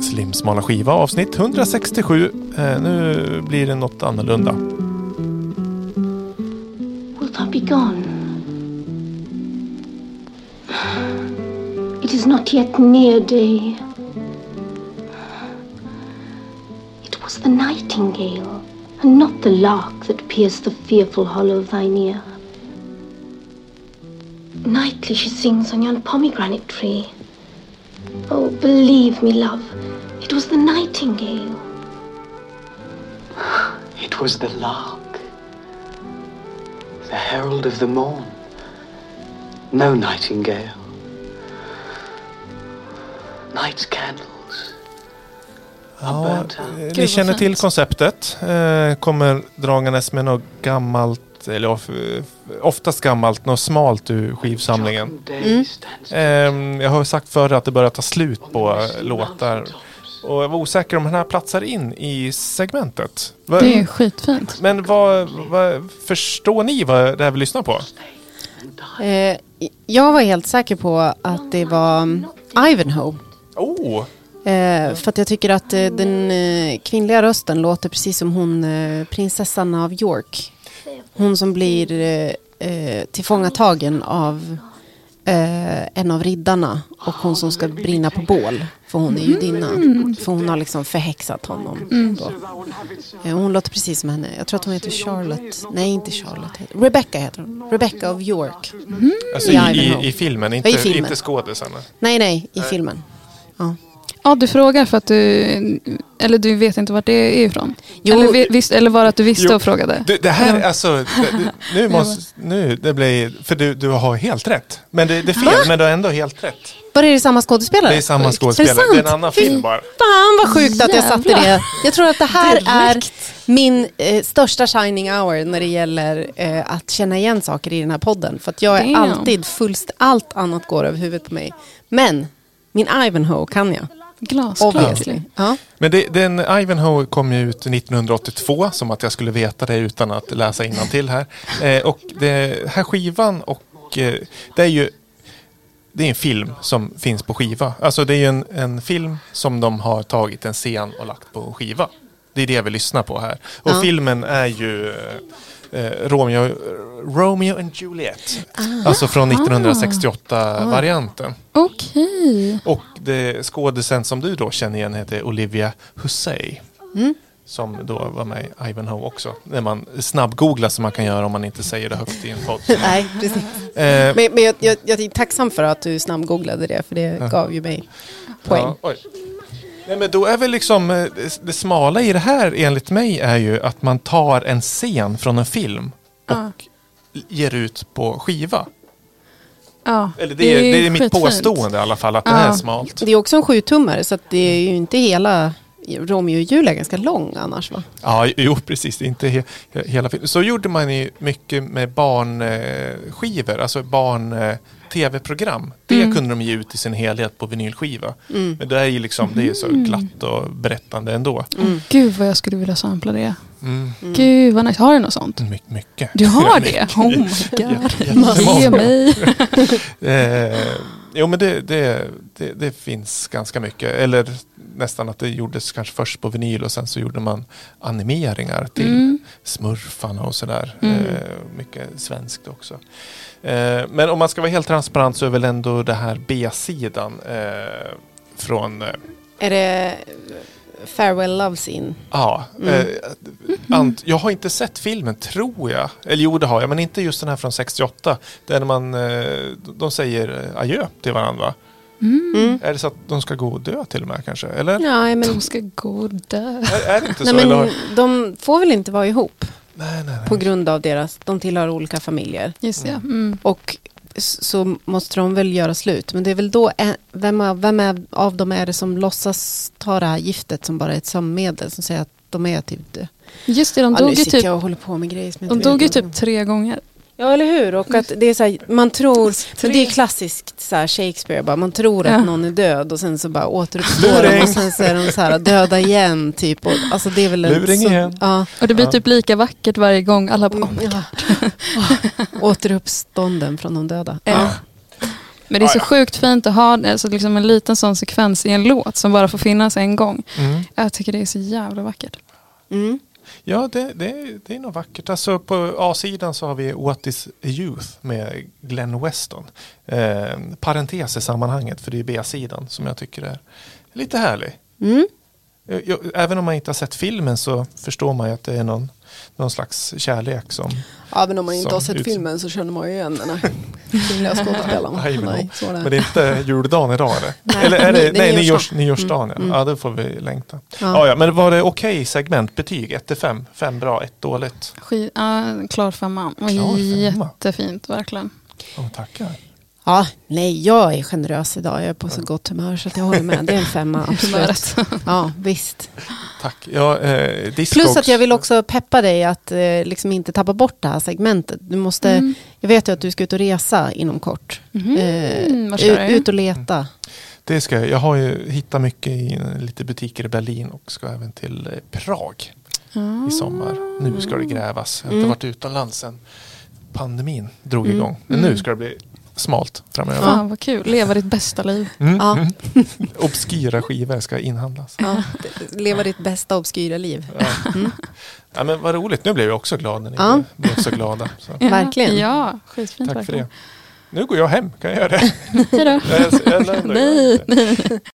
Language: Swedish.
Slimsmala skiva avsnitt 167. Eh, nu blir det något annorlunda. Wilt thou be gone? It is not yet near day. It was the nightingale, and not the lark, that pierced the fearful hollow of thine ear. Nightly she sings on yon pomegranate tree. Oh, believe me, love, it was the nightingale. It was the lark, the herald of the morn. No nightingale. Night's candles. Ja, Gud, ni känner till konceptet. Eh, kommer dragandes med något gammalt, eller of, oftast gammalt, något smalt ur skivsamlingen. Stands Ehm, jag har sagt förr att det börjar ta slut på låtar. Och jag var osäker om den här platsar in i segmentet. Va- Det är skitfint. Men vad, vad, förstår ni vad det här vi lyssnar på? Eh, jag var helt säker på att det var mm, Ivanhoe. Oh! Eh, för att jag tycker att eh, den eh, kvinnliga rösten låter precis som hon eh, prinsessan av York. Hon som blir eh, eh, tillfångatagen av eh, en av riddarna och hon som ska brinna på bål. För hon är judinna. För hon har liksom förhäxat honom. Eh, hon låter precis som henne. Jag tror att hon heter Charlotte. Nej, inte Charlotte. Rebecca heter hon. Rebecca of York. Alltså I i, i, filmen, inte, I filmen. inte skådisarna. Nej, nej, i filmen. Ja. Ja, du frågar för att du... Eller du vet inte vart det är ifrån? Jo. Eller, vi- visst, eller var det att du visste Jo. och frågade? Du, det här, alltså, det, det, nu måste, nu, det blir, för du, du har helt rätt. Men det, det är fel, men du har ändå helt rätt. Var är det samma skådespelare? Det är samma Är det skådespelare, sant? det är en annan film bara. Fan vad sjukt att jag satte det. Jag tror att det här Direkt. är min eh, största shining hour när det gäller eh, att känna igen saker i den här podden. För att jag är Damn. alltid fullst, allt annat går över huvudet på mig. Men min Ivanhoe kan jag. Glasklart. Ja. Men det, den Ivanhoe kom ju ut 1982, som att jag skulle veta det utan att läsa till här. Eh, och det här skivan och eh, det är ju det är en film som finns på skiva. Alltså det är ju en, en film som de har tagit en scen och lagt på en skiva. Det är det vi lyssnar på här. Och Ja. filmen är ju eh, Romeo, Romeo and Juliet. Alltså från 1968-varianten. Okej. Och det, skådisen som du då känner igen heter Olivia Hussey. Mm. Som då var med i Ivanhoe också. När man snabbgooglar som man kan göra om man inte säger det högt i en podd. Nej, precis. Eh, Men, men jag, jag, jag är tacksam för att du snabbgooglade det, för det gav ju mig poäng. ja. Nej, men då är väl liksom eh, det, det smala i det här enligt mig är ju att man tar en scen från en film och Ja. ger ut på skiva. Ja, Eller det, är, det är mitt skitfint. påstående i alla fall att det här är smalt. Det är också en sjutummare, så att det är ju inte hela... Romeo och Julia är ganska lång annars va? Ja, jo precis. Inte he he- hela filmen. Så gjorde man ju mycket med barnskivor, alltså barn-tv-program. Det Mm. kunde de ge ut i sin helhet på vinylskiva. Men det är ju liksom, det är så glatt och berättande ändå. Gud vad jag skulle vilja sampla det. Mm. Gud vad nice. Har du något sånt? My mycket. Du har det? Mycket. Oh my god. Ge mig. Eh, jo men det, det, det, det finns ganska mycket. Eller nästan att det gjordes kanske först på vinyl och sen så gjorde man animeringar till Mm. smurfarna och sådär. Mm. Eh, mycket svenskt också. Eh, men om man ska vara helt transparent så är väl ändå det här B-sidan eh, från eh, Är det Farewell Love Scene? Ja, Mm. eh, ant, jag har inte sett filmen tror jag. Eller jo det har jag, men inte just den här från 68. Där man, eh, de säger adjö till varandra. Mm. Är det så att de ska gå och dö till och med kanske? Eller? Nej, men, De ska gå och dö. Är, är det inte så? nej, men har- de får väl inte vara ihop Nej, nej, på nej. grund av deras... De tillhör olika familjer. Just det. Mm. Och s- så måste de väl göra slut. Men det är väl då, en- vem, av, vem är, av dem är det som låtsas ta det här giftet som bara är ett sömnmedel som säger att de är typ det. Just det, de Ja, dog ju typ, jag och håller på med grejer som jag de inte dog ju vet typ tre gånger. Ja, eller hur? Och att det är så här, man tror, för det är klassiskt så här Shakespeare, bara, man tror Ja. att någon är död och sen så bara återuppstår de och sen så är de så här döda igen typ. Och, alltså det är väl Luring så, igen. Ja, Och det blir Ja. typ lika vackert varje gång. Alla bara, oh. ja. Återuppstånden från de döda. Ja. Men det är så Ja, ja. sjukt fint att ha alltså, liksom en liten sån sekvens i en låt som bara får finnas en gång. Mm. Jag tycker det är så jävla vackert. Mm. Ja, det, det, det är nog vackert. Alltså på A-sidan så har vi What is Youth med Glenn Weston. Eh, parentes i sammanhanget, för det är B-sidan som jag tycker är lite härlig. Mm. Jag, jag, även om man inte har sett filmen så förstår man ju att det är någon, någon slags kärlek som... Även om man inte har sett filmen så känner man ju igen den här kvinnliga skådespelaren. Nej, men- Nej, det. Men det är inte juldagen idag eller? Nej, eller är det, det är nej, nyårs, nyårsdagen. nyårsdagen. Mm, Ja. ja, det får vi längta. Ja. Ja. Ja, men var det okej segment? Betyg 1 till 5? 5 bra, 1 dåligt. Sk- ja, klar femma. Klar femma. Jättefint, verkligen. Oh, tackar. Ja, nej, jag är generös idag. Jag är på så gott humör så att jag håller med. Det är en femma, absolut. Ja, visst. Tack. Ja, eh, Plus att jag vill också peppa dig att eh, liksom inte tappa bort det här segmentet. Du måste, Mm. Jag vet ju att du ska ut och resa inom kort. Mhm. Eh, du? ut och leta. Det ska jag. Jag har ju hittat mycket i lite butiker i Berlin och ska även till eh, Prag i sommar. Nu ska det grävas. Jag har Mm. inte varit utomlands sen pandemin drog Mm. igång. Men Mm. nu ska det bli smalt framöver. Fan vad kul, leva ditt bästa liv. Mm. Ja. Mm. Obskyra skivor ska inhandlas. Ja, leva ditt bästa obskyra liv. Ja. Mm. Ja, men vad roligt. Nu blev jag också glad när ni Ja. blev så glada. Så. Ja, Verkligen. Ja, skitfint Tack för verkligen. det. Nu går jag hem. Kan jag göra det? Hej då. Jag jag nej.